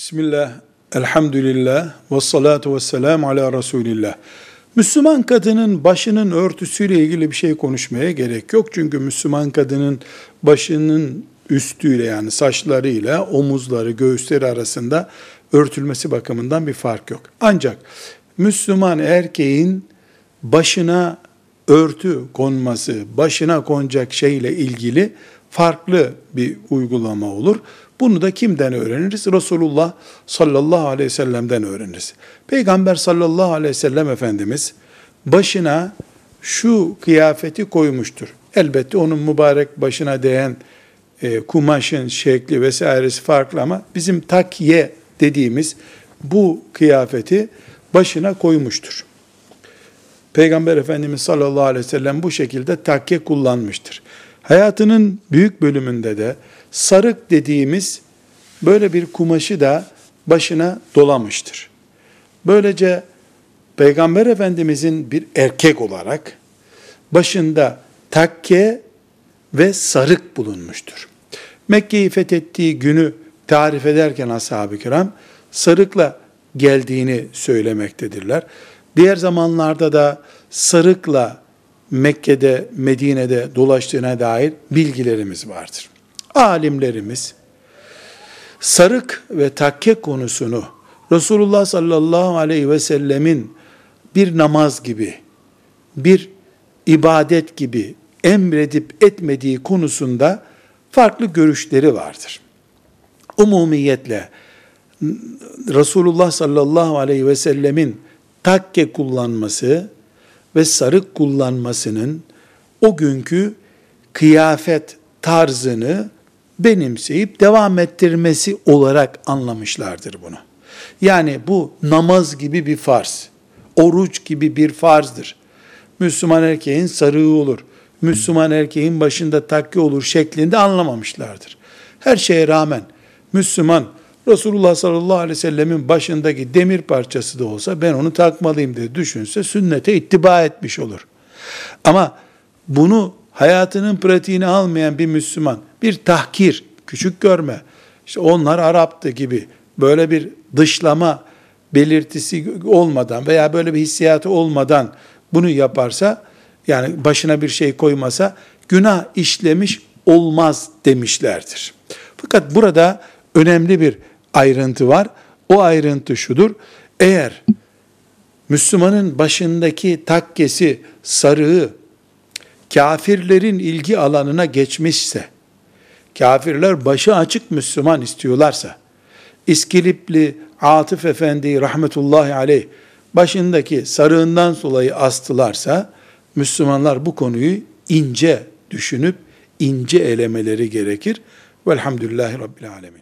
Bismillah, elhamdülillah, ve salatu ve selamu ala Resulillah. Müslüman kadının başının örtüsüyle ilgili bir şey konuşmaya gerek yok. Çünkü Müslüman kadının başının üstüyle yani saçlarıyla omuzları, göğüsleri arasında örtülmesi bakımından bir fark yok. Ancak Müslüman erkeğin başına örtü konması, başına konacak şeyle ilgili farklı bir uygulama olur. Bunu da kimden öğreniriz? Resulullah sallallahu aleyhi ve sellem'den öğreniriz. Peygamber sallallahu aleyhi ve sellem Efendimiz başına şu kıyafeti koymuştur. Elbette onun mübarek başına değen e, kumaşın şekli vesairesi farklı ama bizim takye dediğimiz bu kıyafeti başına koymuştur. Peygamber Efendimiz sallallahu aleyhi ve sellem bu şekilde takke kullanmıştır. Hayatının büyük bölümünde de sarık dediğimiz böyle bir kumaşı da başına dolamıştır. Böylece Peygamber Efendimizin bir erkek olarak başında takke ve sarık bulunmuştur. Mekke'yi fethettiği günü tarif ederken ashab-ı kiram sarıkla geldiğini söylemektedirler. Diğer zamanlarda da sarıkla Mekke'de, Medine'de dolaştığına dair bilgilerimiz vardır. Alimlerimiz sarık ve takke konusunu Resulullah sallallahu aleyhi ve sellemin bir namaz gibi, bir ibadet gibi emredip etmediği konusunda farklı görüşleri vardır. Umumiyetle Resulullah sallallahu aleyhi ve sellemin takke kullanması ve sarık kullanmasının o günkü kıyafet tarzını benimseyip devam ettirmesi olarak anlamışlardır bunu. Yani bu namaz gibi bir farz, oruç gibi bir farzdır. Müslüman erkeğin sarığı olur, Müslüman erkeğin başında takke olur şeklinde anlamamışlardır. Her şeye rağmen Müslüman Resulullah sallallahu aleyhi ve sellemin başındaki demir parçası da olsa ben onu takmalıyım diye düşünse sünnete ittiba etmiş olur. Ama bunu hayatının pratiğini almayan bir Müslüman bir tahkir, küçük görme, işte onlar Arap'tı gibi böyle bir dışlama belirtisi olmadan veya böyle bir hissiyatı olmadan bunu yaparsa yani başına bir şey koymasa günah işlemiş olmaz demişlerdir. Fakat burada önemli bir ayrıntı var. O ayrıntı şudur. Eğer Müslümanın başındaki takkesi, sarığı kafirlerin ilgi alanına geçmişse, kafirler başı açık Müslüman istiyorlarsa, İskilipli Atıf Efendi rahmetullahi aleyh başındaki sarığından dolayı astılarsa, Müslümanlar bu konuyu ince düşünüp ince elemeleri gerekir. Velhamdülillahi Rabbil Alemin.